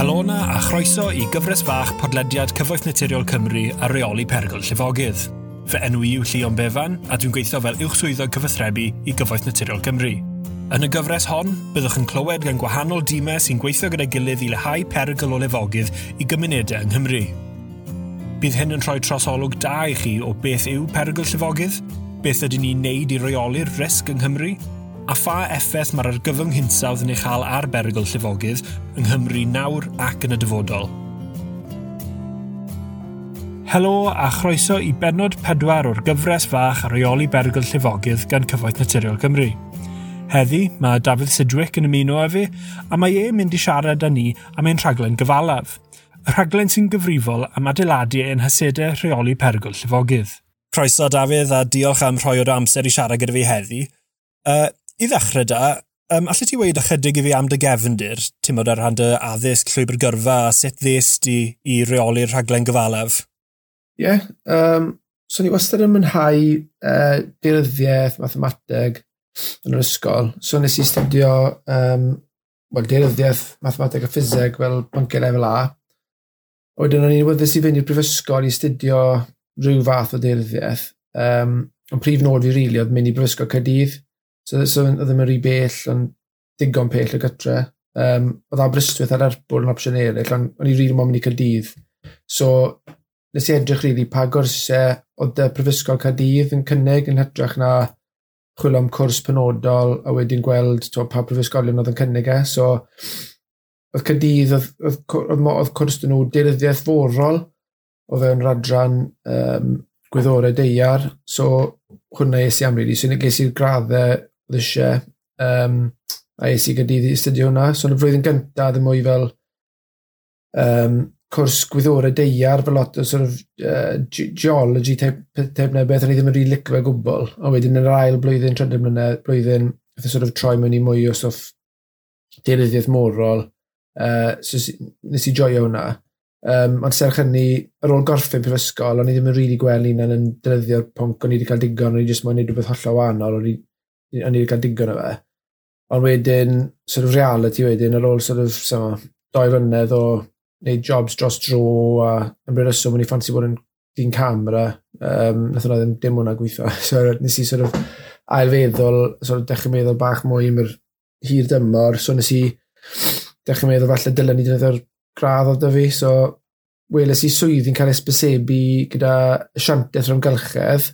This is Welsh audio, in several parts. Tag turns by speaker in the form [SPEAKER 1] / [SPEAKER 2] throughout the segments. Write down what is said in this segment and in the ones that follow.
[SPEAKER 1] Helona a chroeso i gyfres fach podlediad Cyfoeth Naturiol Cymru a reoli pergol llifogydd. Fy enw i'w Llion Befan a dwi'n gweithio fel uwchswyddog cyfathrebu i Gyfoeth Naturiol Cymru. Yn y gyfres hon, byddwch yn clywed gan gwahanol dimes sy'n gweithio gyda gilydd i lehau perygl o lefogydd i gymunedau yng Nghymru. Bydd hyn yn rhoi trosolwg da i chi o beth yw perygl llefogydd, beth ydyn ni'n neud i reoli'r risg yng Nghymru, a pha effaith mae'r argyfwng hinsawdd yn ei chael ar berygl llifogydd yng Nghymru nawr ac yn y dyfodol. Helo a chroeso i benod pedwar o'r gyfres fach ar reoli berygl llifogydd gan Cyfoeth Naturiol Cymru. Heddi, mae Dafydd Sidwick yn ymuno â fi, a mae e'n mynd i siarad â ni am ein rhaglen gyfalaf. Y rhaglen sy'n gyfrifol am adeiladu ein hysedau rheoli perygl llifogydd. Croeso, Dafydd, a diolch am rhoi o'r amser i siarad gyda fi heddi. Uh, I ddechrau da, um, allai ti weid ychydig i fi am dy gefndir, ti'n modd ar hand y addysg llwybr gyrfa, sut ddes i, i reoli'r rhaglen gyfalaf?
[SPEAKER 2] Ie, yeah, um, so ni wastad yn mynhau uh, diryddiaeth, mathemateg yn yr ysgol. So nes i studio um, well, diryddiaeth, mathemateg a ffiseg fel bynciau lefel A. Oedden o'n i'n wyddus i fynd i'r brifysgol i studio rhyw fath o diryddiaeth. Um, ond prif nod fi rili really, oedd mynd i brifysgol Cadydd So, so oedd ddim yn rhy bell, ond digon pell o gytre. Um, oedd Aberystwyth ar Erbwl yn opsiwn eraill, ond o'n i rili mo'n mynd i Cadydd. So, nes i edrych rili really, pa gorsau oedd y Prifysgol Cadydd yn cynnig yn hytrach na chwilio am cwrs penodol a wedyn gweld to, pa prifysgolion oedd yn cynnig e. So, oedd Cadydd, oedd, oedd, oedd, oedd cwrs dyn nhw diryddiaeth forol o fewn radran um, gwyddorau deiar. So, hwnna es i am rili. Really. So, ges i'r graddau ddisiau. Um, a es i gydydd i studio hwnna. So, yn y flwyddyn gyntaf, ddim mwy fel um, cwrs gwyddorau deiar fel lot o sort of, uh, geology type, type neu beth o'n i ddim yn rili licio fe gwbl. A wedyn yn yr ail blwyddyn, trydydd mlynedd, blwyddyn, oedd e sort of troi mewn i mwy o stuff deryddiaeth morol. Uh, so, nes i joio hwnna. Um, ond serch hynny, ar ôl gorffen prifysgol, o'n i ddim yn rili really gweld un yn defnyddio'r pwnc, o'n i wedi cael digon, o'n i jyst moyn neud rhywbeth hollol wahanol, o'n i a ni wedi cael digon o fe. Ond wedyn, sort of reality wedyn, ar ôl sort of, so, doi flynedd o wneud jobs dros dro a yn bryd yswm o'n i ffansi bod yn dyn camera, um, nath hwnna ddim dim hwnna gweithio. so nes i sort of ailfeddwl, sort of dechrau meddwl bach mwy am yr hir dymor, so nes i dechrau meddwl falle dylen ni ddefnyddio'r gradd o dyfu, so weles i swyddi'n cael esbysebu gyda siantaeth rhwng gylchedd.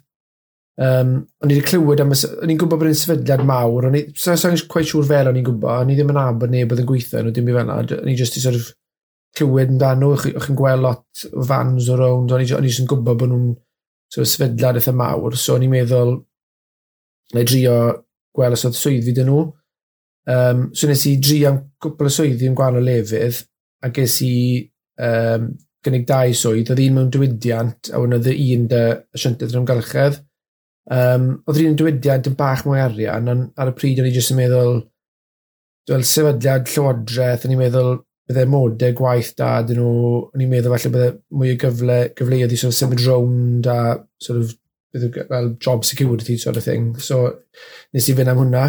[SPEAKER 2] Um, o'n i wedi clywed am, o'n i'n gwybod bod yn sefydliad mawr, o'n i, so so quite siŵr fel o'n i'n gwybod, o'n i ddim yn abod neb oedd yn gweithio nhw, dim i fel na, o'n i just i sort of clywed yn dan nhw. o'ch chi'n gweld lot o fans o rownd, o'n i just yn gwybod bod nhw'n sort of sefydliad eitha mawr, so o'n i'n meddwl, na i drio gweld os oedd swyddi dyn nhw. Um, so nes i dri am gwbl o swyddi yn gwahanol lefydd, a ges i um, gynnig dau swydd, oedd un mewn diwydiant, a wnaeth un dy asiantaeth yn amgylchedd, Um, oedd rhywun diwydiad yn bach mwy arian, ond ar y pryd o'n i jyst yn meddwl, wel, sefydliad llywodraeth, o'n i'n meddwl bydde modau gwaith da, dyn nhw, o'n i'n meddwl falle bydde mwy o gyfle, gyfleoedd i sort of symud rownd a sort of, bydde, well, job security sort of thing. So, nes i fynd am hwnna.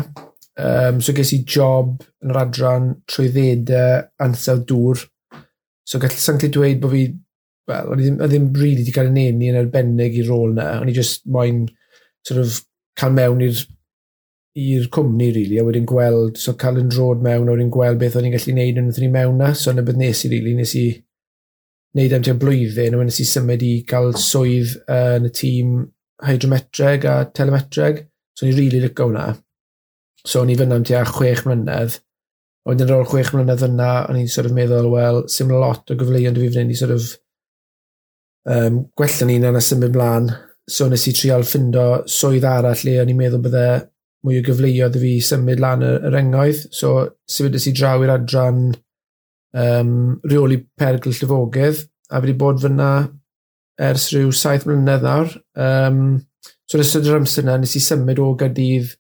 [SPEAKER 2] Um, so, ges i job yn yr adran trwy ddedau ansawdd dŵr. So, gall sa'n gallu dweud bod fi, wel, o'n i ddim, ddim rili really wedi cael yn eni yn arbennig i rôl na. O'n i just moyn sort of cael mewn i'r i'r cwmni, really, a wedyn gweld, so cael yn drod mewn, a wedyn gweld beth o'n i'n gallu neud yn ni mewn na, so yna beth nes i, really, nes i neud am tua blwyddyn, a wedyn nes i symud i gael swydd uh, yn y tîm hydrometreg a telemetreg, so ni'n really licio hwnna. So o'n i fyna am tua chwech mlynedd, a wedyn ar ôl chwech mlynedd yna, o'n i'n sort of meddwl, wel, sy'n lot o gyfleuon dy fi fan hyn i sort of um, gwella ni'n yna symud mlaen, so nes i trial ffindo swydd arall le o'n i'n meddwl bydde mwy o gyfleoedd i fi symud lan yr, yr engoedd. So sefydlus i draw i'r adran um, reoli pergl llyfogydd a wedi bod fyna ers rhyw saith mlynedd nawr. Um, so nes ystod yr amser yna nes i symud o gydydd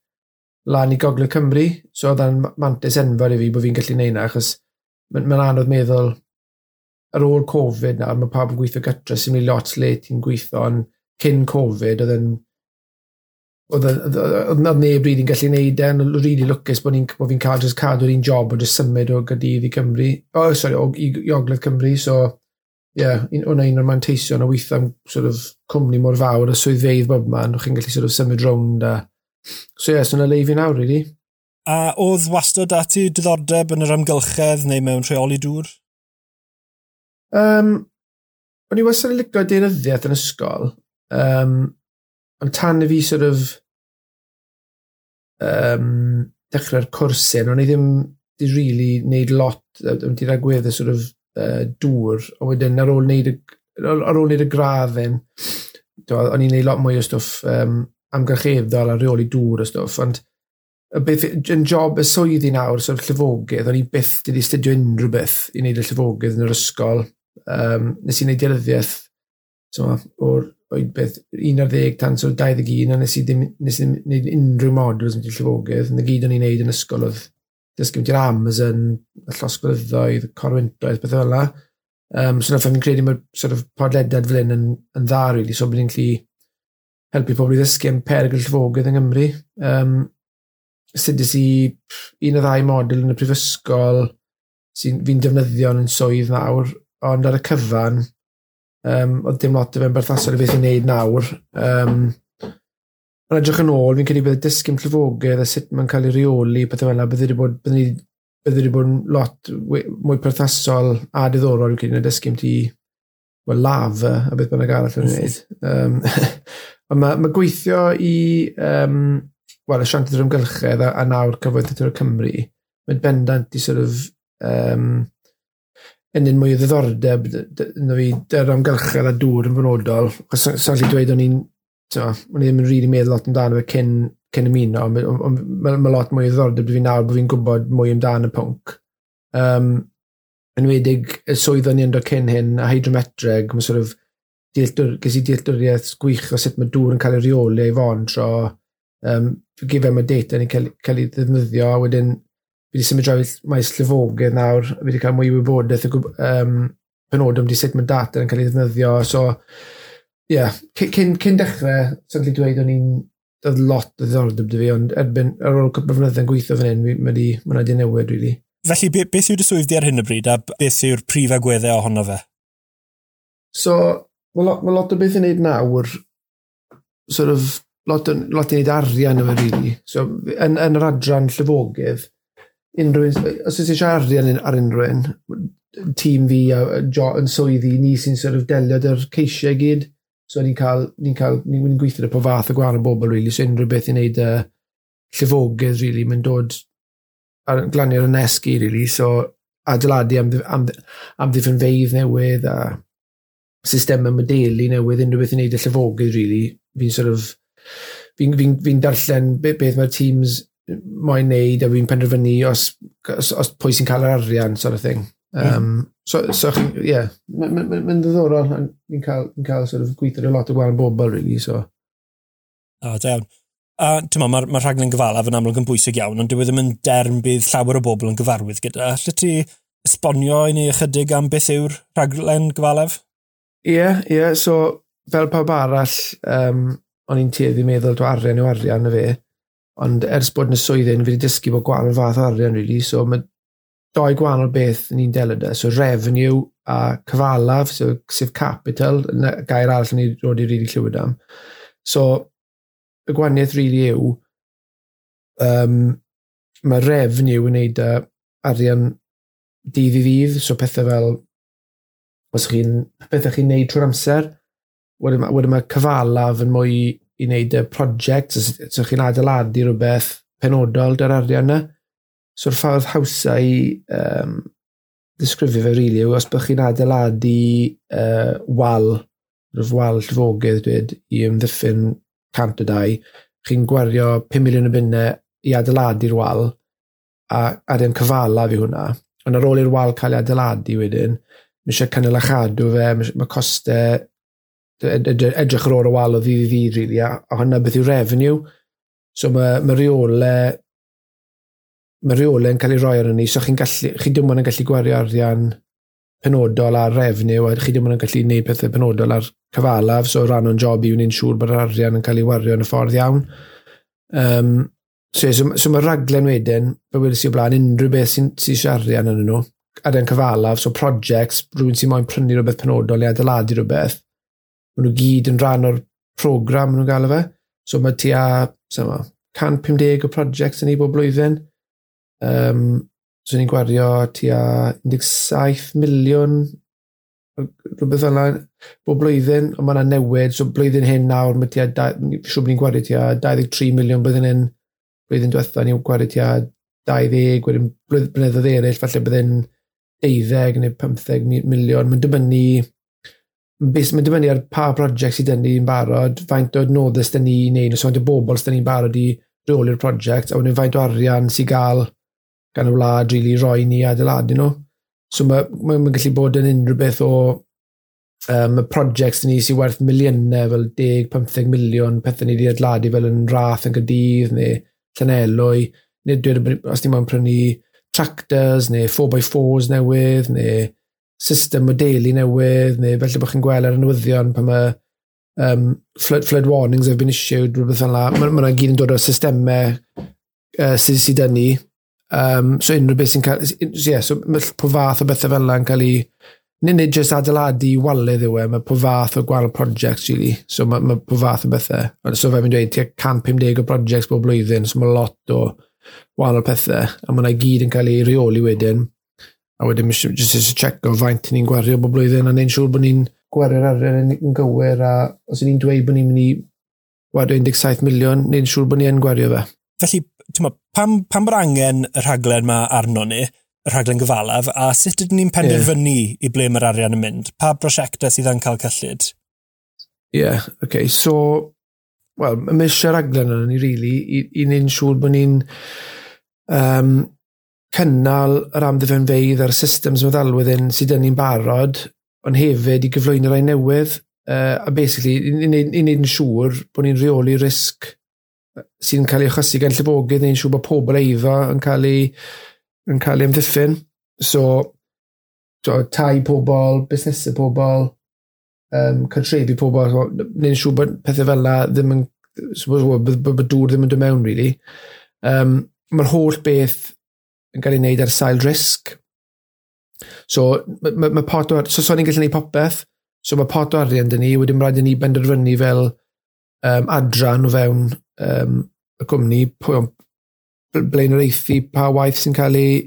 [SPEAKER 2] lan i Gogledd Cymru. So oedd e'n mantis enfawr i fi bod fi'n gallu neud yna achos mae'n ma anodd meddwl ar ôl Covid nawr mae pawb yn gweithio gytra sy'n mynd lot le ti'n gweithio ond cyn Covid, oedd yn oedd na neb rydyn yn gallu neud e, yn rili lwcus bod fi'n bo fi cael jyst cadw'r un job o jyst symud o Gadydd i Cymru, o oh, sorry, o i, i Ogledd Cymru, so ie, yeah, hwnna un o'r manteision o weithio am sort of cwmni mor fawr a swyddfeidd bob man, o'ch chi'n gallu sort of symud rownd a... So ie, yeah, so yna leifi nawr, really.
[SPEAKER 1] A oedd wastad ati diddordeb yn yr amgylchedd neu mewn rheoli dŵr?
[SPEAKER 2] Um, o'n i wastad yn licio deunyddiaeth yn ysgol, Um, ond tan y fi sort of um, dechrau'r cwrsyn, o'n i ddim di really wneud lot, o'n di ragwedd y sort of uh, dŵr, a wedyn ar ôl wneud y, ar ôl wneud y graddyn, o'n i'n neud lot mwy o stwff um, amgylcheddol a reoli dŵr o stwff, ond y beth, yn job y swydd i nawr, so'r llyfogydd, o'n i byth wedi studio unrhyw beth i wneud y llyfogydd yn yr ysgol. Um, nes i wneud dyryddiaeth so, o'r oed beth 11 tan so 21 a nes i ddim, nes i wneud unrhyw modules yn llyfogydd. Yn y gyd o'n i'n neud yn ysgol oedd dysgu mynd i'r Amazon, y llosglyddoedd, corwyntoedd, beth fel yna. Um, so na ffordd fi'n credu mae'r sort of podledad fel hyn yn, yn dda, really, so bydd ni'n lli helpu pobl i ddysgu am perygl llyfogydd yng Nghymru. Um, sydys i un o ddau model yn y prifysgol sy'n fi'n defnyddio yn swydd nawr, ond ar y cyfan, Um, oedd dim lot o fe'n berthasol i beth i'n neud nawr. Um, Yn edrych yn ôl, fi'n credu bydd y disgyn clyfogydd a sut mae'n cael ei reoli, pethau fel yna, bydd wedi bod, bydd wedi e bod yn lot mwy perthasol a diddorol, fi'n credu, yn y ti well, laf a beth bynnag arall yn wneud. Um, ond mae ma gweithio i, um, well, y siant yr ymgylchedd a, a nawr cyfoeth y Cymru, mae'n bendant i sort of, um, yn un mwy o ddiddordeb na fi yr amgylchedd a dŵr yn benodol. Sa'n lli dweud o'n i'n, o'n i ddim yn rili meddwl lot amdano fe cyn, cyn ymuno, ond mae lot mwy o ddiddordeb fi nawr bod fi'n gwybod mwy amdano y pwnc. Um, yn wedig y swydd o'n i'n dod cyn hyn, a hydrometreg, mae sort of, ges i dealltwriaeth gwych o sut mae dŵr yn cael ei reoli ei fon tro, um, gyfer mae data ni'n cael, cael ei ddefnyddio, a wedyn fi wedi symud draw maes llifogydd nawr, fi wedi cael mwy wybodaeth y um, penodwm di sut mae data yn cael ei ddefnyddio. So, ie, yeah, cyn, cyn dechrau, sy'n gallu dweud o'n i'n dod lot o ddiddordeb dy fi, ond erbyn ar ôl cwpl o yn gweithio fan hyn, mae wedi ma newid, really.
[SPEAKER 1] Felly, be, beth yw'r swydd ar hyn y bryd, a beth yw'r prif agweddau ohono fe?
[SPEAKER 2] So, mae lot, ma lot o beth yn neud nawr, sort of, lot, lot i wneud arian o fe, really. So, yn, yn yr adran llyfogydd, unrhyw un, os oes eisiau arian ar unrhyw un, tîm fi a jo, yn swyddi, ni sy'n sort of delio dy'r ceisiau gyd. So ni'n cael, ni'n cael, ni'n gweithio dy pa fath o gwahanol bobl, really. So unrhyw beth i wneud uh, llifogydd, really, mae'n dod ar glanio'r nesgu, really. So adeiladu am, am, am ddifynfeidd newydd a systemau modelu newydd, unrhyw beth i wneud y llifogydd, really. Fi'n sort of, fi'n fi, fi, fi darllen beth, beth mae'r teams moyn neud a fi'n penderfynu os, os, os pwy sy'n cael yr arian, sort of thing. Um, so, so ie, yeah, mae'n ddiddorol, fi'n cael, fi cael sort of gweithio lot o gwahanol bobl, really, so.
[SPEAKER 1] O, oh, dewn. A ti'n meddwl, mae'r ma rhaglen gyfalaf yn amlwg yn bwysig iawn, ond dyw e ddim yn derm bydd llawer o bobl yn gyfarwydd gyda. Alla ti esbonio i ni ychydig am beth yw'r rhaglen gyfalaf?
[SPEAKER 2] Ie, yeah, ie, yeah, so fel pawb arall, um, o'n i'n tueddu meddwl dwi arian yw arian y fe. Ond ers bod yn y swyddyn, fi wedi dysgu bod gwahanol fath arian, really. So mae doi gwahanol beth ni'n delio da. So revenue a cyfalaf, so sef capital, y gair arall ni roed i rili llywyd am. So, y gwahaniaeth rili really yw, um, mae revenue yn neud arian dydd i ddydd, so pethau fel, os chi'n, pethau chi'n neud trwy'r amser, wedyn mae cyfalaf yn mwy i wneud y prosiect, os so, chi'n adeiladu rhywbeth penodol dy'r arian yna. So'r ffordd hawsa i um, ddisgrifio fe rili yw os bych chi'n adeiladu uh, wal, rwyf wal llyfogydd dweud, i ymddiffyn cant o dau, chi'n gwario 5 miliwn o bunnau i adeiladu'r wal, a arian cyfala fi hwnna. Ond ar ôl i'r wal cael ei adeiladu wedyn, mae eisiau cynnal a chadw fe, mae costau edrych ar ôl y wal o ddydd i ddydd, really, a, a hwnna beth yw revenue. So mae ma reole, mae reole yn cael ei roi ar ni, so chi'n gallu, chi dim ond yn gallu gwario arian penodol ar revenue, a chi dim ond yn gallu gwneud pethau penodol ar cyfalaf, so rhan o'n job i wneud siŵr bod yr arian yn cael ei wario yn y ffordd iawn. Um, so, so, so mae raglen wedyn, fe wedi si o blaen, unrhyw beth sy'n sy arian yn nhw, arian cyfalaf, so projects, rhywun sy'n moyn prynu rhywbeth penodol i adeiladu rhywbeth, maen nhw gyd yn rhan o'r program maen nhw'n gael fe. So mae tua, ma, 150 o projects yn ei bob blwyddyn. Um, so ni'n gwario tua 17 miliwn rhywbeth fel yna bob blwyddyn, ond mae yna newid, so blwyddyn hyn nawr, mae tua, siw ni'n gwario tua 23 miliwn blwyddyn hyn, blwyddyn diwetha ni'n gwario tua 20, wedyn blynyddoedd eraill, falle byddai'n 12 neu 15 miliwn, mae'n dibynnu beth mae'n dibynnu ar pa prosiect sydd yn ni'n barod, faint o adnoddau sydd ni'n neud, os faint o bobl sydd ni'n barod i reoli'r prosiect, a wedyn faint o arian sy'n gael gan y wlad rili really, roi ni adeiladu nhw. So mae'n ma, ma gallu bod yn unrhyw beth o um, y prosiect ni sy'n werth miliynau, fel 10-15 miliwn, pethau ni wedi adeiladu fel yn rath yn gydydd neu llanelwy, neu dweud os ni'n moyn prynu tractors neu 4x4s newydd neu system o deulu newydd, neu felly bod chi'n gweld ar y newyddion pan mae um, flood, flood warnings have been issued, rhywbeth fel la. Mae ma gyd yn dod o systemau uh, sydd sydd yn ni. Um, so unrhyw beth sy'n cael... Yeah, so mae po fath o bethau fel la yn cael ei... Nid nid jyst adeiladu walydd yw e, mae po fath o gwahanol projects really. So mae, mae po fath o bethau. So fe fi'n dweud, tua 150 o projects bob blwyddyn, so mae lot o wahanol pethau. A mae gyd yn cael ei reoli wedyn A wedyn jyst eisiau check o faint ni'n gwario bob blwyddyn a neud siŵr bod ni'n gwario'r arian yn gywir a os ni'n dweud bod ni'n mynd i wario 17 miliwn, neud siŵr bod ni'n gwario fe.
[SPEAKER 1] Felly, ma, pam, pam bod angen y rhaglen yma arno ni, y rhaglen gyfalaf, a sut ydyn ni'n penderfynu yeah. i ble mae'r arian yn mynd? Pa brosiectau sydd yn cael cyllid?
[SPEAKER 2] Ie, yeah, oce, okay, so, wel, mae eisiau rhaglen yna ni, really, i, i neud siŵr bod ni'n um, cynnal yr amddiffynfeidd a'r systems meddalwedd hyn sydd yn ni'n barod, ond hefyd i gyflwyno rai newydd, uh, a basically, i wneud yn siŵr bod ni'n rheoli risg sy'n cael ei achosi gan llyfogydd neu'n siŵr bod pobl eiddo yn cael ei, yn cael ei amddiffyn. So, so tai pobl, busnesau pobl, um, cartrefi pobl, neu'n siŵr bod pethau fel la ddim yn, bod dŵr ddim yn dod mewn, really. Um, Mae'r holl beth yn cael ei wneud ar sail risg. So, mae ma ma pot o... So, so ni'n gallu gwneud popeth. So, mae pot o arian dyn ni. Wedyn rhaid i ni benderfynu fel um, adran o fewn um, y cwmni, pwy o'n eithi, pa waith sy'n cael ei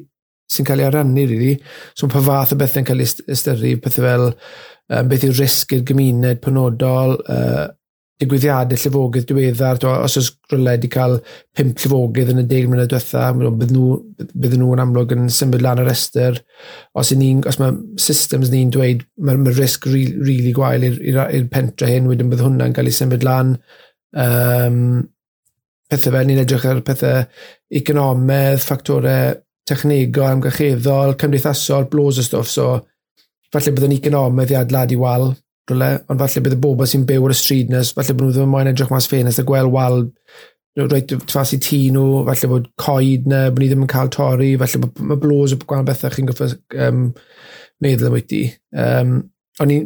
[SPEAKER 2] sy'n cael ei arannu, really. So, pa fath o bethau'n cael ei ystyru, pethau fel um, beth yw'r risg i'r gymuned penodol, uh, digwyddiadau llyfogydd diweddar, to, os oes rhywle wedi cael pimp llyfogydd yn y deg mlynedd diwetha, bydd nhw, bydden nhw yn amlwg yn symud lan y restr. Os, ni, os mae systems ni'n dweud, mae'r ma risg rili really gwael i'r pentre hyn, wedyn bydd hwnna'n cael ei symud lan. Um, pethau fel ni'n edrych ar pethau economaidd, ffactorau technegol, amgylcheddol, cymdeithasol, blows o stwff, so falle bydd yn economaidd i adladu wal, rhywle, ond falle bydd y bobl sy'n byw ar y stryd nes, falle bod nhw ddim yn moyn edrych mas ffenest a gweld wal reit fas i tŷ nhw, falle bod coed na, bod ni ddim yn cael torri, falle bod mae blows o gwahanol bethau chi'n goffa um, meddwl am wyt Um, ond ni,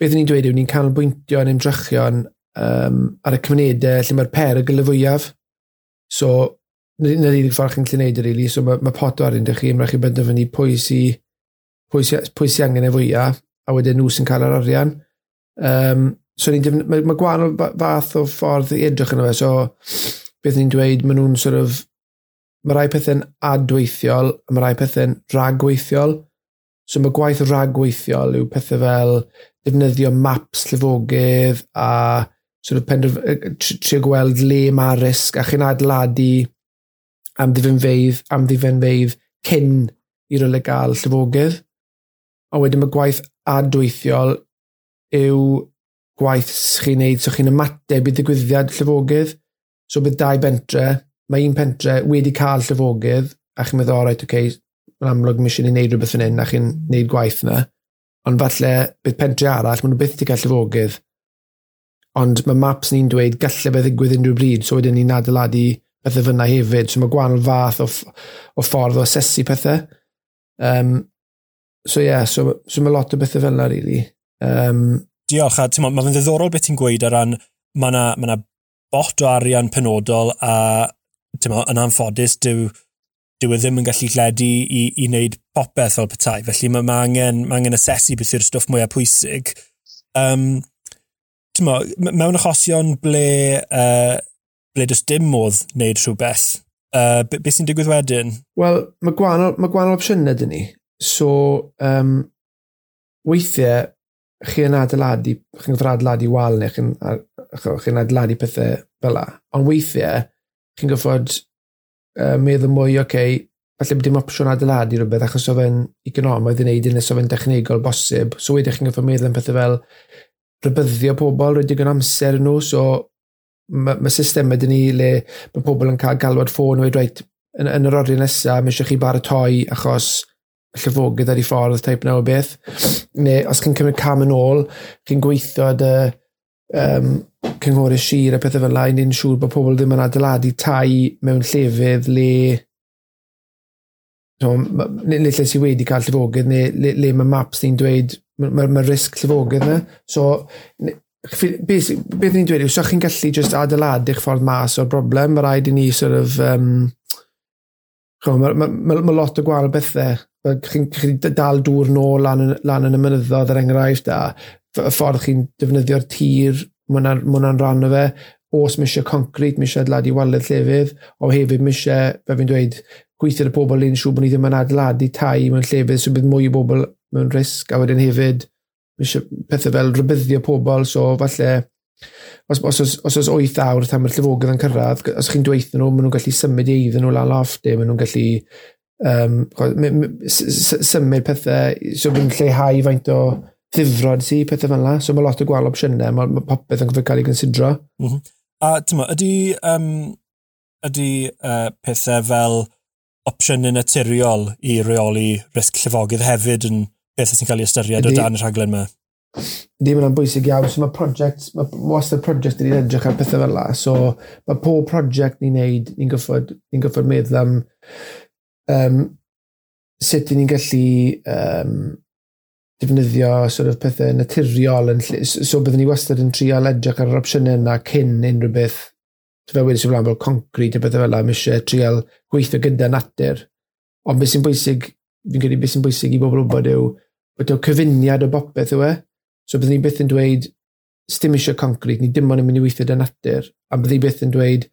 [SPEAKER 2] beth ni'n dweud yw, ni'n canolbwyntio yn ymdrychion um, ar y cymunedau lle mae'r per y gyda fwyaf. So, na ddim ffordd chi'n gallu yr ili, So, mae, mae pot o aryn chi, mae'n rhaid chi benderfynu pwy sy'n pwy sy, pwy sy angen y fwyaf, a wedyn nhw sy'n cael yr arian. Um, so ni'n defnyddio, mae, mae gwahanol fath o ffordd i edrych yn fe, so beth ni'n dweud, mae nhw'n sort of, mae rai pethau'n adweithiol, a mae rai pethau'n ragweithiol. So mae gwaith ragweithiol yw pethau fel defnyddio maps llyfogydd a sort of penderf... trio gweld le mae risg a chi'n adeiladu am ddifenfeidd, am ddifenfeidd cyn i rolau gael llyfogydd. A wedyn mae gwaith adweithiol yw gwaith chi'n neud, so chi'n ymateb i ddigwyddiad llyfogydd. So bydd dau bentre, mae un pentre wedi cael llyfogydd, a chi'n meddwl, right, oce, okay, yn amlwg mis i'n neud rhywbeth yn un, a chi'n neud gwaith yna. Ond falle, bydd pentre arall, maen nhw byth wedi cael llyfogydd. Ond mae maps ni'n dweud gallai fe ddigwydd unrhyw bryd, so wedyn ni'n adeiladu pethau fyna hefyd. So mae gwahanol fath o, o ffordd o asesu pethau. Um, so ie, yeah, so, so mae lot o bethau fel yna, really. Um,
[SPEAKER 1] Diolch, a ti'n mae fe'n ddiddorol beth ti'n gweud ar ran, mae yna ma, na, bot o arian penodol a ti'n yn anffodus dyw, dyw e ddim yn gallu gledu i, i wneud popeth fel petai. Felly mae ma angen, ma angen asesu beth yw'r stwff mwyaf pwysig. Um, ti'n mewn achosion ble, uh, ble does dim modd wneud rhywbeth, uh, beth be sy'n digwydd wedyn?
[SPEAKER 2] Wel, mae gwahanol, ma gwahanol opsiynau dyn ni. So, um, weithiau, chi yn adeiladu, chi'n gyffer adeiladu wal neu chi'n chi adeiladu pethau fel la. Ond weithiau, chi'n gyffod uh, meddwl mwy, oce, okay, falle bod dim opsiwn adeiladu rhywbeth achos o fe'n economaidd i wneud yn nes o fe'n dechnegol bosib. So wedi chi'n gyffod meddwl am pethau fel rybyddio pobl rydych yn amser nhw, so mae ma system ydyn ni le mae pobl yn cael galwad ffôn o dweud, yn, yn yr oriau nesaf, mae eisiau chi baratoi achos llyfogydd ar ei ffordd type na o beth. Neu os chi'n cymryd cam yn ôl, chi'n gweithio dy um, cynghorydd sir a pethau fel lai, ni'n siŵr bod pobl ddim yn adeiladu tai mewn llefydd le No, le, le lle sydd wedi cael llyfogydd neu le, le mae maps ni'n dweud mae'r ma, ma risg llyfogydd yna. So, beth, beth ni'n dweud yw, so chi'n gallu just adeiladu eich ffordd mas o'r broblem, mae rhaid i ni sort of um, Mae ma, ma, ma lot o gwael bethau chi'n chi dal dŵr nôl lan, lan yn y mynyddodd er enghraifft a y ffordd chi'n defnyddio'r tir, mae hwnna'n rhan o fe, os mae eisiau concret, mae eisiau adeiladu waled llefydd, o hefyd mae eisiau, fe fi'n dweud, gweithio'r pobl un siw bod ni ddim yn adeiladu tai mewn llefydd so bydd mwy o bobl mewn risg, a wedyn hefyd, mae eisiau pethau fel rybyddio pobl, so falle, os, os, os, os oes 8 awr tan mae'r llyfogydd yn cyrraedd, os chi'n dweithio nhw, maen nhw'n gallu symud i eiddyn nhw lan loft, maen nhw'n gallu um, symud pethau, so fi'n lleihau faint o ddifrod si, pethau fel yna. So mae lot o gwael opsiynau, mae ma popeth yn gyfer cael ei gynsidro. Mm -hmm.
[SPEAKER 1] A tyma, ydy, um, ydy uh, pethau fel opsiynau naturiol i reoli risg llifogydd hefyd yn beth sy'n cael ei ystyried ydy, o dan y rhaglen yma?
[SPEAKER 2] Ddim yna'n bwysig iawn, so mae project, mae wastad project ni'n edrych ar pethau fel la, so mae pob project ni'n neud, ni'n gyffod, ni gyffod meddwl am um, sut ni'n gallu um, defnyddio sort of pethau naturiol yn lle, so byddwn ni wastad yn trio edrych ar yr opsiynau yna cyn unrhyw beth so fel wedi sy'n flaen fel concrete a bethau fel am eisiau trial gweithio gyda natur. Ond beth sy'n bwysig fi'n credu beth sy'n bwysig i bobl wybod yw bod yw cyfuniad o bopeth yw e. So byddwn ni byth yn dweud stym eisiau concrete ni dim ond yn mynd i weithio dy natur. A byddwn ni byth yn dweud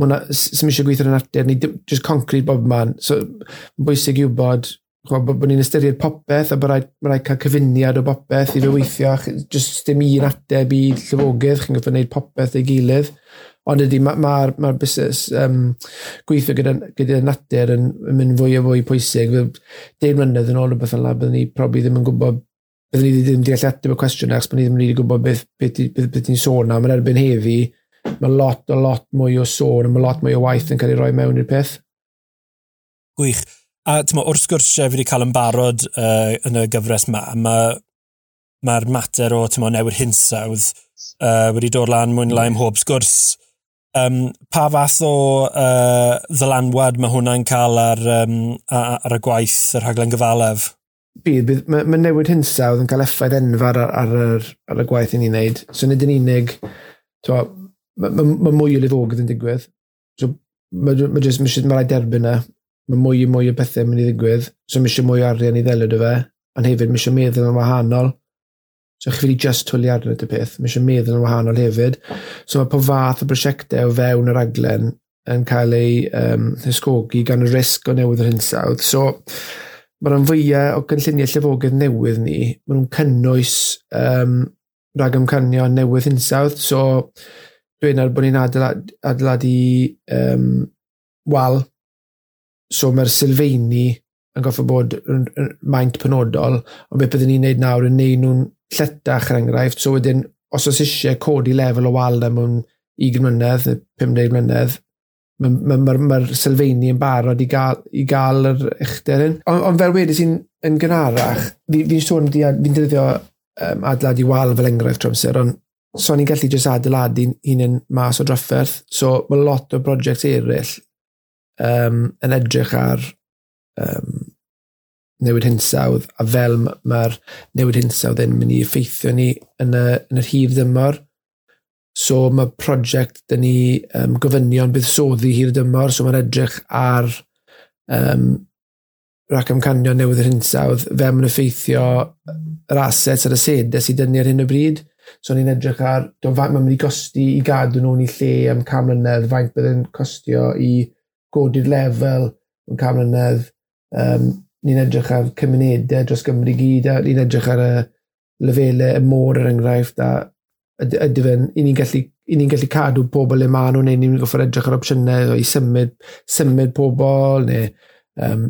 [SPEAKER 2] mwna, sy'n eisiau gweithio yn natur, ni just concrete bob man. So, mae'n bwysig i bod, bod bo ni'n ystyried popeth a bod rhaid, rhaid cael cyfuniad o popeth i fe weithio, just dim un ateb i llyfogydd, chi'n gyffo'n gwneud popeth ei gilydd. Ond ydy, mae'r ma, ma, ma busnes um, gweithio gyda, gyda natur yn, yn mynd fwy a fwy pwysig. Fe deud mlynedd yn ôl o beth yna, byddwn ni probi ddim yn gwybod byddwn ni ddim deall ateb y cwestiwn achos byddwn ni ddim yn gwybod beth, beth, beth, beth, beth ti'n sôn am yn erbyn heddi mae lot, a lot mwy o sôn, mae lot mwy o waith yn cael ei roi mewn i'r peth.
[SPEAKER 1] Gwych. A tyma, wrth sgwrs fi wedi cael yn barod uh, yn y gyfres ma, mae'r ma, mater o tyma, newid hinsawdd uh, wedi dod lan mwyn lai mhob sgwrs. Um, pa fath o uh, ddylanwad mae hwnna'n cael ar, um, ar y gwaith yr rhaglen gyfalef?
[SPEAKER 2] Bydd, bydd mae, ma newid hinsawdd yn cael effaith enfawr ar, ar, ar, ar y gwaith i ni'n neud. So nid yn unig, mae ma, ma mwy o lifogydd yn digwydd. So, mae ma jyst, mae ma rhaid derbyn e. yna. Mae mwy o mwy o bethau yn mynd i ddigwydd. So, mae eisiau mwy o arian i ddelyd o fe. Ond hefyd, mae eisiau meddwl yn wahanol. So, chi wedi just twli arno y peth. Mae eisiau meddwl yn wahanol hefyd. So, mae po fath o brosiectau o fewn yr aglen yn cael ei um, hysgogi gan y risg o newydd yr hinsawdd. So, mae rhan fwyaf o gynlluniau llefogydd newydd ni, mae nhw'n cynnwys um, rhag ymcanio newydd hinsawdd. So, dweud ar bod ni'n adeilad, adeiladu um, wal, so mae'r sylfeini yn goffa bod yn maint penodol, ond beth byddwn ni'n neud nawr yn neud nhw'n lletach er enghraifft, so wedyn, os oes eisiau codi lefel o wal am yn 20 mlynedd, 15 mlynedd, mae'r ma, ma, ma, ma sylfeini yn barod i gael, i gael yr uchder hyn. Ond on fel wedi sy'n yn gynharach, fi'n fi sôn, fi'n dyddio um, adeiladu wal fel enghraifft trwy amser, ond So ni'n gallu jyst adeiladu hunain mas o drafferth. So mae lot o brosiect eraill um, yn edrych ar um, newid hinsawdd a fel mae'r newid hinsawdd yn mynd i effeithio ni yn, y, yn yr hir dymor. So mae prosiect dyn ni um, gofynion buddsoddi hir dymor, so mae'n edrych ar um, rac amcanio newydd yr hinsawdd, fe mae'n effeithio yr assets a'r y sedau sydd dyn ni ar hyn o bryd. So ni'n edrych ar, do faint mae'n mynd i gosti i gadw nhw'n i lle am cam mlynedd, faint byddai'n costio i godi'r lefel yn cam mlynedd. Um, ni'n edrych ar cymunedau dros Gymru gyd, a ni'n edrych ar y lefelau, y môr er enghraifft, a ydy fe'n, i ni'n gallu, i ni gallu cadw pobl le maen nhw, neu ni'n goffer edrych ar opsiynau, i symud, symud pobl, neu um,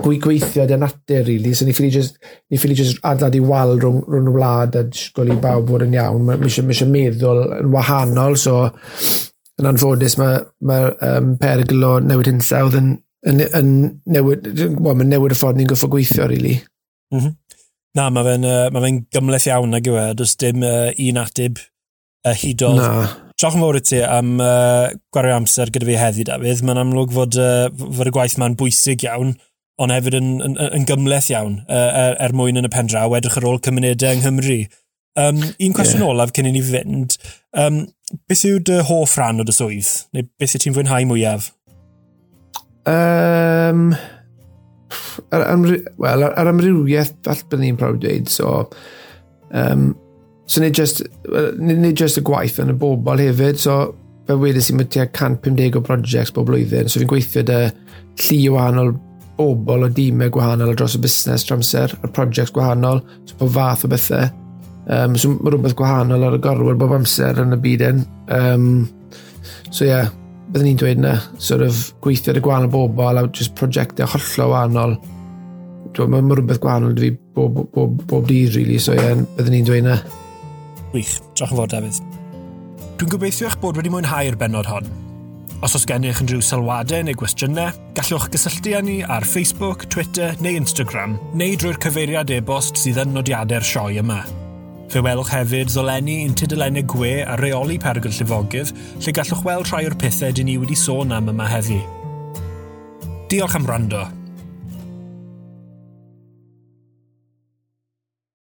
[SPEAKER 2] gwy gweithio dy natur, really. So ni ffili just, ni ffili just adlad i wal rhwng, rhwng y wlad a disgwyl i bawb bod yn iawn. Mae eisiau ma meddwl yn wahanol, so yn anffodus mae ma, um, perygl o newid hinsawdd yn, yn, yn newid, well, mae newid y ffordd ni'n goffo gweithio, really.
[SPEAKER 1] Mm -hmm. Na, mae fe'n uh, ma fe gymleth iawn ag yw e. Does dim uh, un atib uh, hudol. Na. Diolch yn fawr i ti am uh, gwario amser gyda fi heddi, David. Mae'n amlwg fod, uh, fod y gwaith ma'n bwysig iawn ond hefyd yn, yn, yn gymleth iawn er, er mwyn yn y pen draw, edrych ar ôl cymunedau yng Nghymru. Um, un cwestiwn yeah. olaf cyn i ni fynd, um, beth yw dy hoff rhan o dy swydd? Neu beth yw ti'n fwynhau mwyaf?
[SPEAKER 2] Um, ar, ar, well, ar, ar amrywiaeth, all byddwn ni'n prawd dweud, so... Um, so nid just, nid just y gwaith yn y bobl hefyd, so fe wedyn sy'n mynd tua 150 o projects bob blwyddyn, so fi'n gweithio dy lli o wahanol bobl o dîmau gwahanol ar dros y busnes dramser, a'r prosiect gwahanol, so po fath o bethau. Um, so mae rhywbeth gwahanol ar y gorwyr bob amser yn y byd yn. Um, so ie, yeah, byddwn ni'n dweud yna, sort of gweithio ar y gwahanol bobl a just prosiectau hollol wahanol. Mae ma rhywbeth gwahanol fi bob, bob, bob, bob dydd, really, so ie, yeah, byddwn ni'n dweud yna.
[SPEAKER 1] Wych, drach yn fawr, David. Dwi'n gobeithio eich bod wedi mwynhau'r benod hon. Os oes gennych unrhyw sylwadau neu gwestiynau, gallwch gysylltu â ni ar Facebook, Twitter neu Instagram, neu drwy'r cyfeiriad e-bost sydd yn nodiadau'r sioe yma. Fe welwch hefyd ddolenni un tudalenau gwe a reoli pergyl llifogydd, lle gallwch weld rhai o'r pethau dyn ni wedi sôn am yma heddi. Diolch am rando.